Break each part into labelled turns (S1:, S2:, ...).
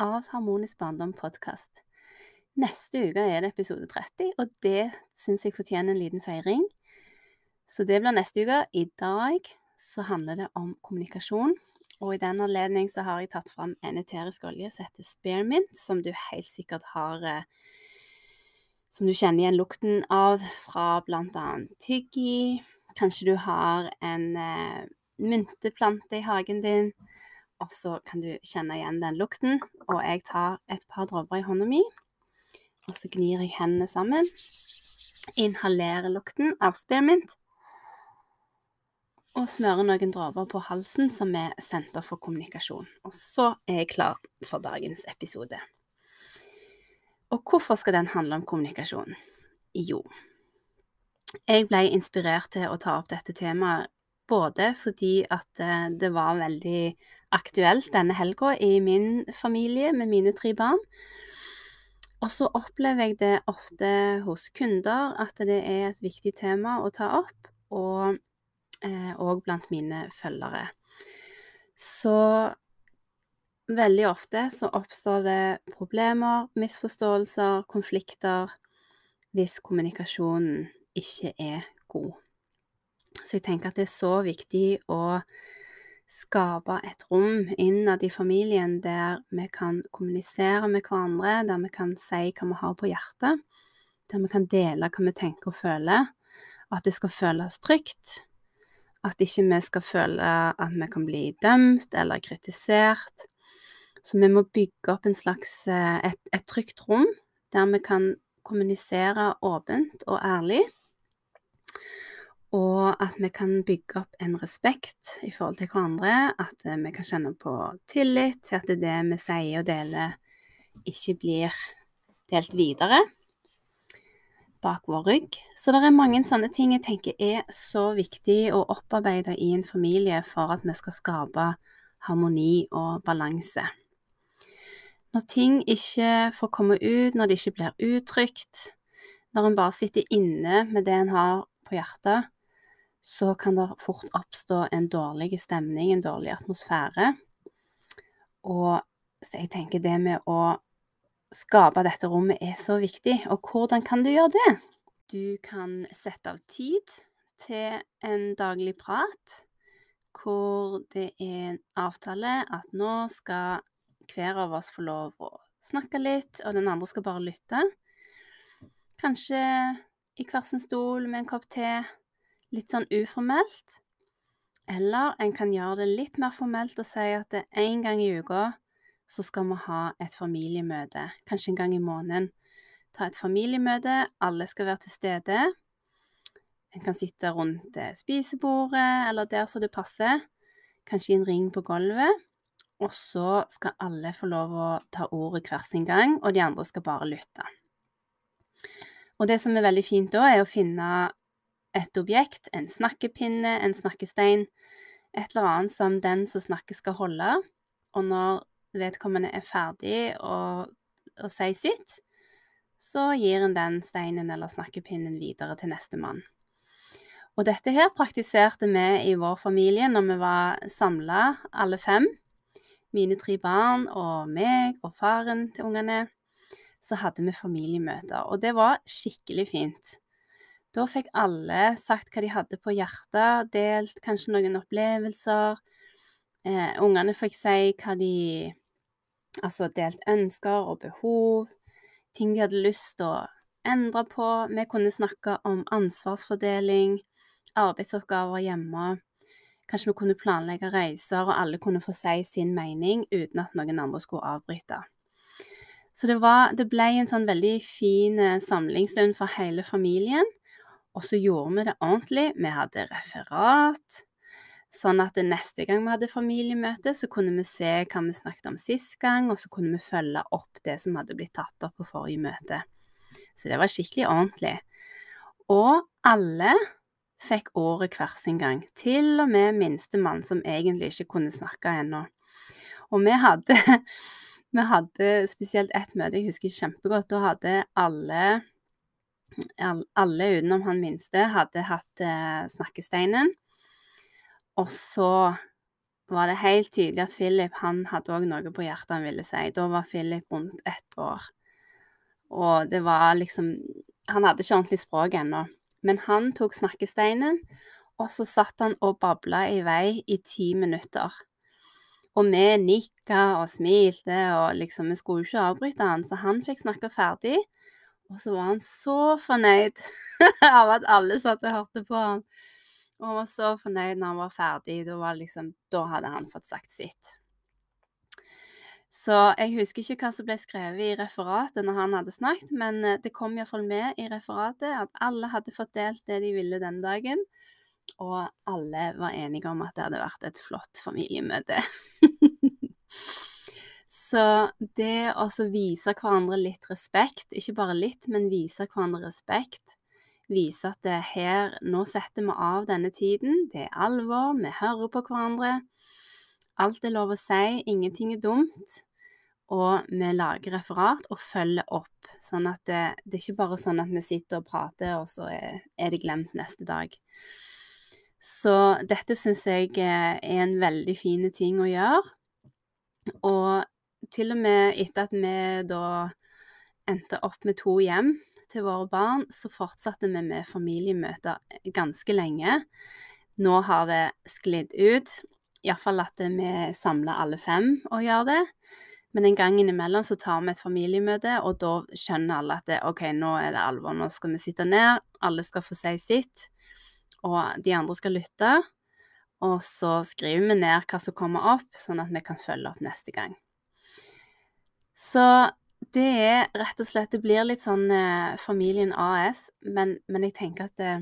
S1: av Harmonisk barndom podkast. Neste uke er det episode 30, og det syns jeg fortjener en liten feiring. Så det blir neste uke. I dag så handler det om kommunikasjon. Og i den anledning så har jeg tatt fram en eterisk olje som heter Spearmint, som du helt sikkert har eh, Som du kjenner igjen lukten av fra annet tyggi. Kanskje du har en eh, mynteplante i hagen din og så kan du kjenne igjen den lukten. Og jeg tar et par dråper i hånda mi, og så gnir jeg hendene sammen. Inhalerer lukten av spearmint. Og smører noen dråper på halsen, som er senter for kommunikasjon. Og så er jeg klar for dagens episode. Og hvorfor skal den handle om kommunikasjon? Jo, jeg ble inspirert til å ta opp dette temaet både fordi at eh, det var veldig aktuelt denne helga i min familie med mine tre barn. Og så opplever jeg det ofte hos kunder at det er et viktig tema å ta opp, og òg eh, blant mine følgere. Så veldig ofte så oppstår det problemer, misforståelser, konflikter hvis kommunikasjonen ikke er god. Så jeg tenker at det er så viktig å skape et rom innad i familien der vi kan kommunisere med hverandre, der vi kan si hva vi har på hjertet, der vi kan dele hva vi tenker og føler, at det skal føles trygt. At ikke vi skal føle at vi kan bli dømt eller kritisert. Så vi må bygge opp slags, eh, et, et trygt rom der vi kan kommunisere åpent og ærlig og at vi kan bygge opp en respekt i forhold til hverandre. At eh, vi kan kjenne på tillit til at det vi sier og deler, ikke blir delt videre bak vår rygg. Så det er mange sånne ting jeg tenker er så viktig å opparbeide i en familie for at vi skal skape harmoni og balanse. Når ting ikke får komme ut, når det ikke blir uttrykt, når en bare sitter inne med det en har på hjertet, så kan det fort oppstå en dårlig stemning, en dårlig atmosfære. Og så jeg tenker det med å skape dette rommet er så viktig. Og hvordan kan du gjøre det? Du kan sette av tid til en daglig prat hvor det er en avtale at nå skal hver av oss få lov å snakke litt, og den andre skal bare lytte. Kanskje i hver sin stol med en kopp te, litt sånn uformelt. Eller en kan gjøre det litt mer formelt og si at en gang i uka så skal vi ha et familiemøte, kanskje en gang i måneden. Ta et familiemøte, alle skal være til stede. En kan sitte rundt spisebordet eller der som det passer, kanskje i en ring på gulvet. Og så skal alle få lov å ta ordet hver sin gang, og de andre skal bare lytte. Og det som er veldig fint da, er å finne et objekt, en snakkepinne, en snakkestein, et eller annet som den som snakker skal holde, og når vedkommende er ferdig å, si sitt, så gir en den steinen eller snakkepinnen videre til nestemann. Og dette her praktiserte vi i vår familie når vi var samla, alle fem. Mine tre barn og meg og faren til ungene. Så hadde vi familiemøter, og det var skikkelig fint. Da fikk alle sagt hva de hadde på hjertet, delt kanskje noen opplevelser. Eh, ungene fikk si hva de Altså delt ønsker og behov, ting de hadde lyst til å endre på. Vi kunne snakke om ansvarsfordeling, arbeidsoppgaver hjemme. Kanskje vi kunne planlegge reiser, og alle kunne få si sin mening uten at noen andre skulle avbryte. Så det, var, det ble en sånn veldig fin eh, samlingsstund for hele familien. Og så gjorde vi det ordentlig. Vi hadde referat. Sånn at neste gang vi hadde familiemøte, så kunne vi se hva vi snakket om sist gang, og så kunne vi følge opp det som hadde blitt tatt opp på forrige møte. Så det var skikkelig ordentlig. Og alle fikk ordet hver sin gang, til og med minstemann, som egentlig ikke kunne snakke ennå. Og vi hadde, vi hadde spesielt ett møte jeg husker kjempegodt. Da hadde alle, alle utenom han minste hadde hatt eh, snakkesteinen. Og så var det helt tydelig at Philip han hadde òg noe på hjertet han ville si. Da var Philip rundt ett år. Og det var liksom Han hadde ikke ordentlig språk ennå. Men han tok snakkesteinen, og så satt han og babla i vei i ti minutter. Og vi nikka og smilte, og liksom Vi skulle jo ikke avbryte han, så han fikk snakka ferdig. Og så var han så fornøyd av at alle satt og hørte på han. Og han var så fornøyd når han var ferdig. Da, var liksom, da hadde han fått sagt sitt. Så jeg husker ikke hva som ble skrevet i referatet når han hadde snakket, men eh, det kom iallfall med i referatet at alle hadde fått delt det de ville den dagen. Og alle var enige om at det hadde vært et flott familiemøte. Så det å vise hverandre litt respekt, ikke bare litt, men vise hverandre respekt, vise at det her Nå setter vi av denne tiden. Det er alvor. Vi hører på hverandre. Alt er lov å si. Ingenting er dumt. Og vi lager referat og følger opp. Sånn at det, det er ikke bare sånn at vi sitter og prater, og så er, er det glemt neste dag. Så dette syns jeg er en veldig fin ting å gjøre. Og til og med etter at vi da endte opp med to hjem, til våre barn, så fortsatte vi med familiemøter ganske lenge. Nå har det sklidd ut, iallfall at vi samler alle fem og gjør det. Men en gang innimellom så tar vi et familiemøte, og da skjønner alle at det, OK, nå er det alvor, nå skal vi sitte ned, alle skal få si sitt, og de andre skal lytte. Og så skriver vi ned hva som kommer opp, sånn at vi kan følge opp neste gang. Så det er rett og slett Det blir litt sånn eh, Familien AS, men, men, jeg tenker at det,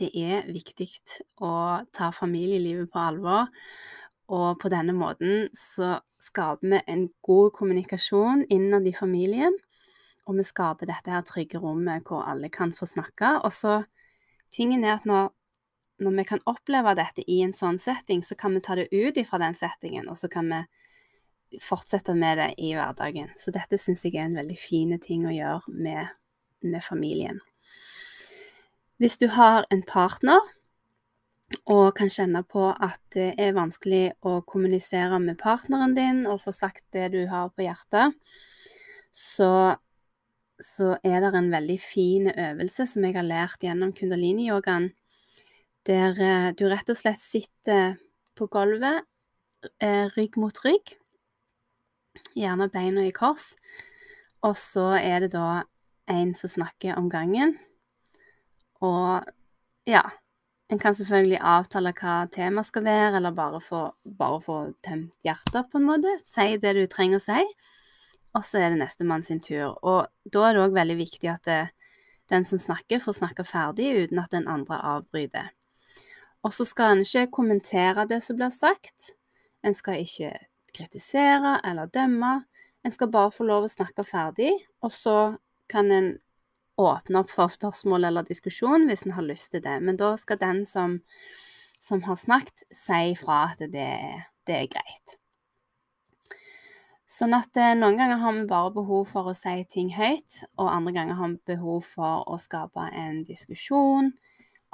S1: det er viktig å ta familielivet på alvor. Og på denne måten så skaper vi en god kommunikasjon innad i familien. Og vi skaper dette her trygge rommet hvor alle kan få snakke. Og så tingen er at når, når vi kan oppleve dette i en sånn setting, så kan vi ta det ut ifra den settingen, og så kan vi fortsette med det i hverdagen. Så dette syns jeg er en veldig fin ting å gjøre med, med, familien. Hvis du har en partner og kan kjenne på at det er vanskelig å kommunisere med partneren din og få sagt det du har på hjertet, så, så er det en veldig fin øvelse som jeg har lært gjennom kundalini-yogaen, der eh, du rett og slett sitter på gulvet, eh, rygg mot rygg, gjerne beina i kors. Og så er det da en som snakker om gangen. Og ja En kan selvfølgelig avtale hva temaet skal være, eller bare få, bare få tømt hjertet, på en måte. Si det du trenger å si. Og så er det nestemann sin tur. Og da er det òg veldig viktig at det, den som snakker, får snakke ferdig uten at den andre avbryter. Og så skal en ikke kommentere det som blir sagt. En skal ikke kritisere eller dømme. En skal bare få lov å snakke ferdig, og så kan en åpne opp for spørsmål eller diskusjon hvis en har lyst til det. Men da skal den som, som har snakket, si ifra at det, det, er greit. Sånn at eh, noen ganger har vi bare behov for å si ting høyt, og andre ganger har vi behov for å skape en diskusjon,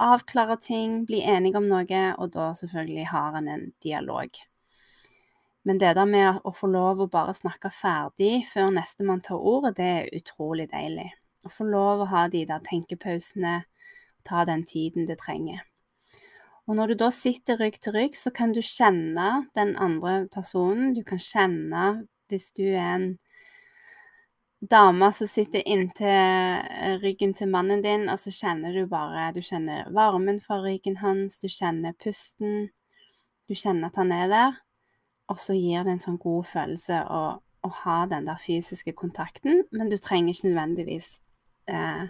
S1: avklare ting, bli enige om noe, og da selvfølgelig har en en dialog. Men det der med å få lov å bare snakke ferdig før nestemann tar ordet, det er utrolig deilig. Å få lov å ha de der tenkepausene, ta den tiden det trenger. Og når du da sitter rygg til rygg, så kan du kjenne den andre personen. Du kan kjenne hvis du er en dame som sitter inntil ryggen til mannen din, og så kjenner du bare Du kjenner varmen fra ryggen hans, du kjenner pusten, du kjenner at han er der. Og så gir det en sånn god følelse å, å ha den der fysiske kontakten, men du trenger ikke nødvendigvis eh,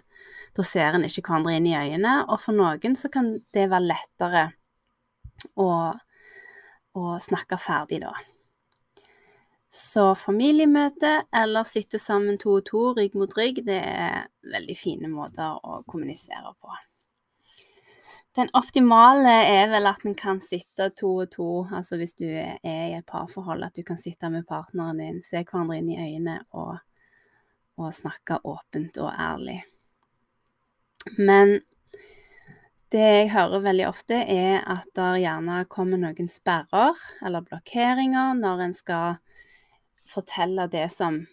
S1: Da ser en ikke hverandre inn i øynene, og for noen så kan det være lettere å, å snakke ferdig, da. Så familiemøte eller sitte sammen to og to, rygg mot rygg, det er veldig fine måter å kommunisere på. Den optimale er vel at en kan sitte to og to, altså hvis du er i et parforhold, at du kan sitte med partneren din, se hverandre inn i øynene og, og snakke åpent og ærlig. Men det jeg hører veldig ofte, er at det gjerne kommer noen sperrer eller blokkeringer når en skal fortelle det som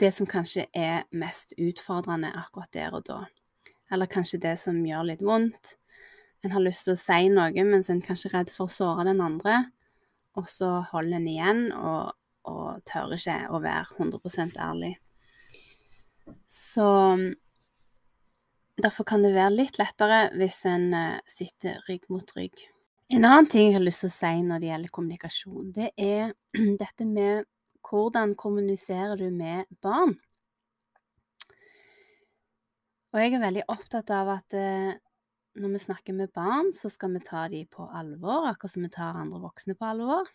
S1: det som kanskje er mest utfordrende akkurat der og da. Eller kanskje det som gjør litt vondt. En har lyst til å si noe, mens en kanskje er redd for å såre den andre. Og så holder en igjen og, og tør ikke å være 100% ærlig. Så derfor kan det være litt lettere hvis en eh, sitter rygg mot rygg. En annen ting jeg har lyst til å si når det gjelder kommunikasjon, det er dette med hvordan kommuniserer du med barn? Og jeg er veldig opptatt av at eh, når vi snakker med barn, så skal vi ta dem på alvor, akkurat som vi tar andre voksne på alvor.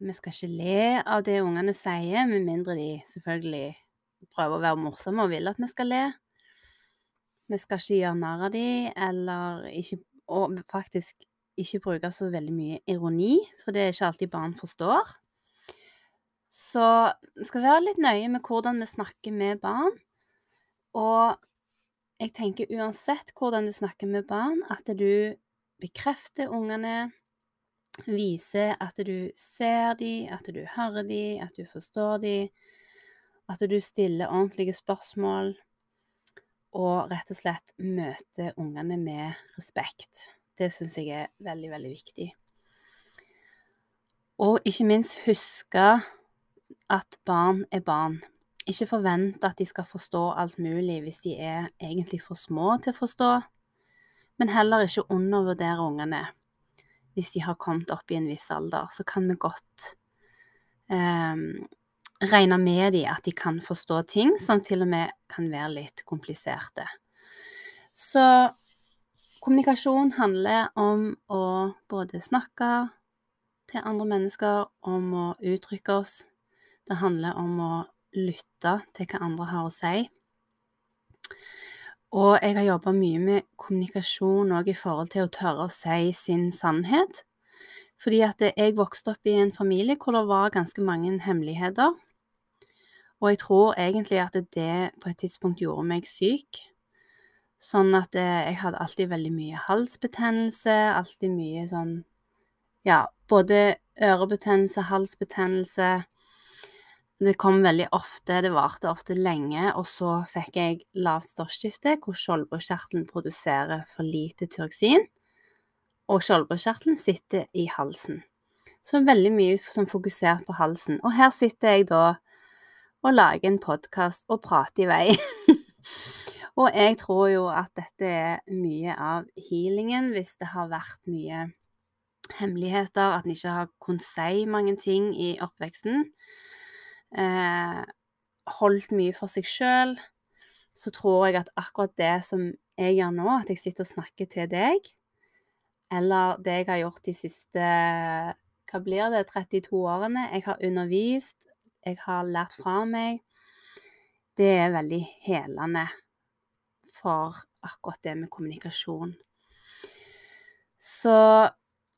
S1: Vi skal ikke le av det ungene sier, med mindre de selvfølgelig prøver å være morsomme og vil at vi skal le. Vi skal ikke gjøre narr av dem, eller ikke Og faktisk ikke bruke så veldig mye ironi, for det er ikke alltid barn forstår. Så vi skal være litt nøye med hvordan vi snakker med barn. Og jeg tenker uansett hvordan du snakker med barn, at du bekrefter ungene, viser at du ser dem, at du hører dem, at du forstår dem, at du stiller ordentlige spørsmål, og rett og slett møter ungene med respekt. Det syns jeg er veldig, veldig viktig. Og ikke minst huske at barn er barn. Ikke forvente at de skal forstå alt mulig hvis de er egentlig for små til å forstå, men heller ikke undervurdere ungene. Hvis de har kommet opp i en viss alder, så kan vi godt um, regne med de at de kan forstå ting som til og med kan være litt kompliserte. Så kommunikasjon handler om å både snakke til andre mennesker, om å uttrykke oss. Det handler om å lytte til hva andre har å si. Og jeg har jobba mye med kommunikasjon òg i forhold til å tørre å si sin sannhet. Fordi at jeg vokste opp i en familie hvor det var ganske mange hemmeligheter. Og jeg tror egentlig at det på et tidspunkt gjorde meg syk. Sånn at eh, jeg hadde alltid veldig mye halsbetennelse, alltid mye sånn Ja, både ørebetennelse, halsbetennelse. Det kom veldig ofte, det varte ofte lenge, og så fikk jeg lavt stoffskifte, hvor skjoldbruskkjertelen produserer for lite tyroksin, og skjoldbruskkjertelen sitter i halsen. Så veldig mye som fokusert på halsen. Og her sitter jeg da og lager en podkast og prater i vei. og jeg tror jo at dette er mye av healingen hvis det har vært mye hemmeligheter, at en ikke har kunnet si mange ting i oppveksten. Eh, holdt mye for seg sjøl. Så tror jeg at akkurat det som jeg gjør nå, at jeg sitter og snakker til deg, eller det jeg har gjort de siste hva blir det, 32 årene Jeg har undervist, jeg har lært fra meg, det er veldig helende for akkurat det med kommunikasjon. Så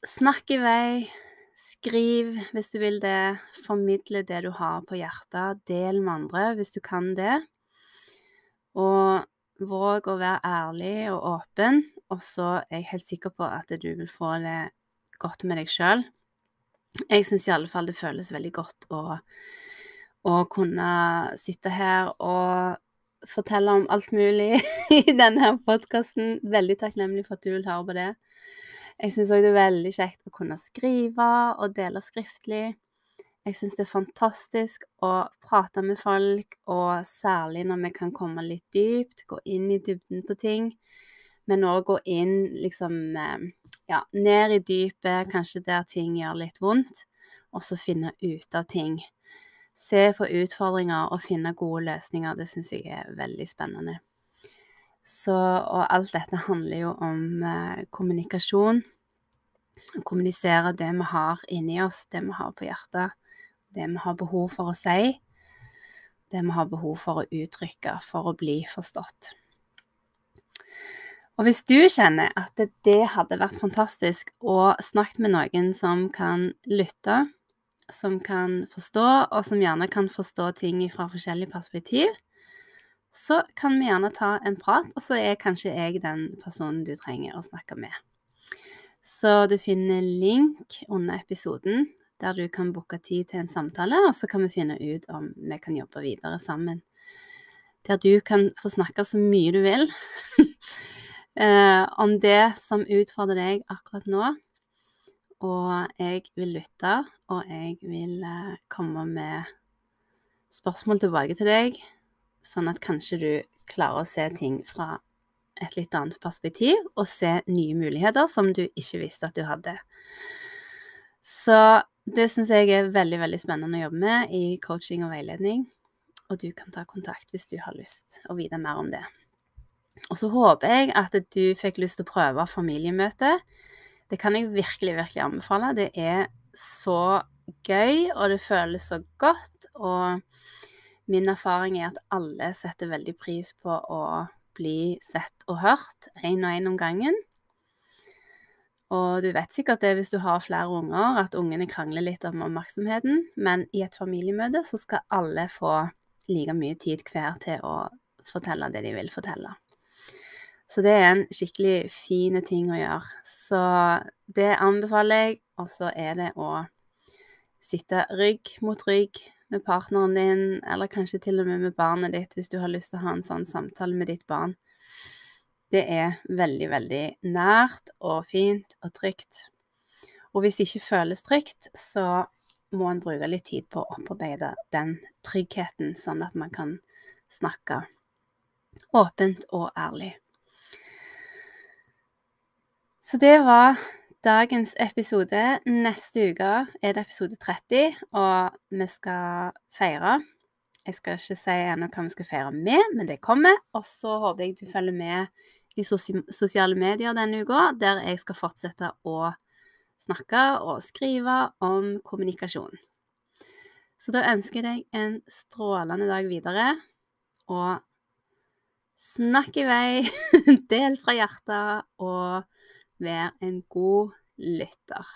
S1: snakk i vei. Skriv hvis du vil det. Formidle det du har på hjertet. Del med andre hvis du kan det. Og våg å være ærlig og åpen, og så er jeg helt sikker på at du vil få det godt med deg sjøl. Jeg syns i alle fall det føles veldig godt å å kunne sitte her og fortelle om alt mulig i denne podkasten. Veldig takknemlig for at du vil høre på det. Jeg syns òg det er veldig kjekt å kunne skrive og dele skriftlig. Jeg syns det er fantastisk å prate med folk, og særlig når vi kan komme litt dypt, gå inn i dybden på ting. Men òg gå inn liksom eh, ja, ned i dypet, kanskje der ting gjør litt vondt, og så finne ut av ting se på utfordringer og finne gode løsninger, det syns jeg er veldig spennende. Så, og alt dette handler jo om eh, kommunikasjon. kommunisere det vi har inni oss, det vi har på hjertet, det vi har behov for å si, det vi har behov for å uttrykke for å bli forstått. Og hvis du kjenner at det hadde vært fantastisk å snakke med noen som kan lytte, som kan forstå, og som gjerne kan forstå ting fra forskjellige perspektiv, så kan vi gjerne ta en prat, og så er kanskje jeg den personen du trenger å snakke med. Så du finner link under episoden der du kan booke tid til en samtale, og så kan vi finne ut om vi kan jobbe videre sammen. Der du kan få snakke så mye du vil eh, om det som utfordrer deg akkurat nå. Og jeg vil lytte, og jeg vil eh, komme med spørsmål tilbake til deg, sånn at kanskje du klarer å se ting fra et litt annet perspektiv og se nye muligheter som du ikke visste at du hadde. Så det syns jeg er veldig, veldig spennende å jobbe med i coaching og veiledning. Og du kan ta kontakt hvis du har lyst å vite mer om det. Og så håper jeg at du fikk lyst til å prøve familiemøte. Det kan jeg virkelig, virkelig anbefale. Det er så gøy, og det føles så godt. Og min erfaring er at alle setter veldig pris på å bli sett og hørt én og én om gangen. Og du vet sikkert det hvis du har flere unger, at ungene krangler litt om oppmerksomheten, men i et familiemøte så skal alle få like mye tid hver til å fortelle det de vil fortelle. Så det er en skikkelig fin ting å gjøre. Så det anbefaler jeg. Og så er det å sitte rygg mot rygg med partneren din, eller kanskje til og med med barnet ditt, hvis du har lyst til å ha en sånn samtale med ditt barn. Det er veldig, veldig nært og fint og trygt. Og hvis det ikke føles trygt, så må en bruke litt tid på å opparbeide den tryggheten, sånn at man kan snakke åpent og ærlig. Så det var dagens episode. Neste uke er det episode 30, og vi skal feire. Jeg skal ikke si ennå hva vi skal feire med, men det kommer. Og så håper jeg du følger med i sosiale medier denne uka, der jeg skal fortsette å snakke og skrive om kommunikasjon. Så da ønsker jeg deg en strålende dag videre, og snakk i vei, del fra hjertet, og vær en god lytter.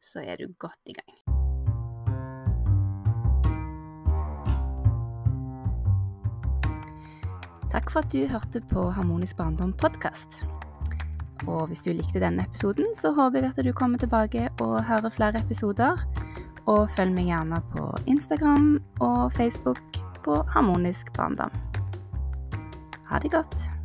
S1: Så er du godt i gang. Takk for at du hørte på Harmonisk barndom podkast. Og hvis du likte denne episoden, så håper jeg at du kommer tilbake og hører flere episoder. Og følg meg gjerne på Instagram og Facebook på Harmonisk barndom. Ha det godt.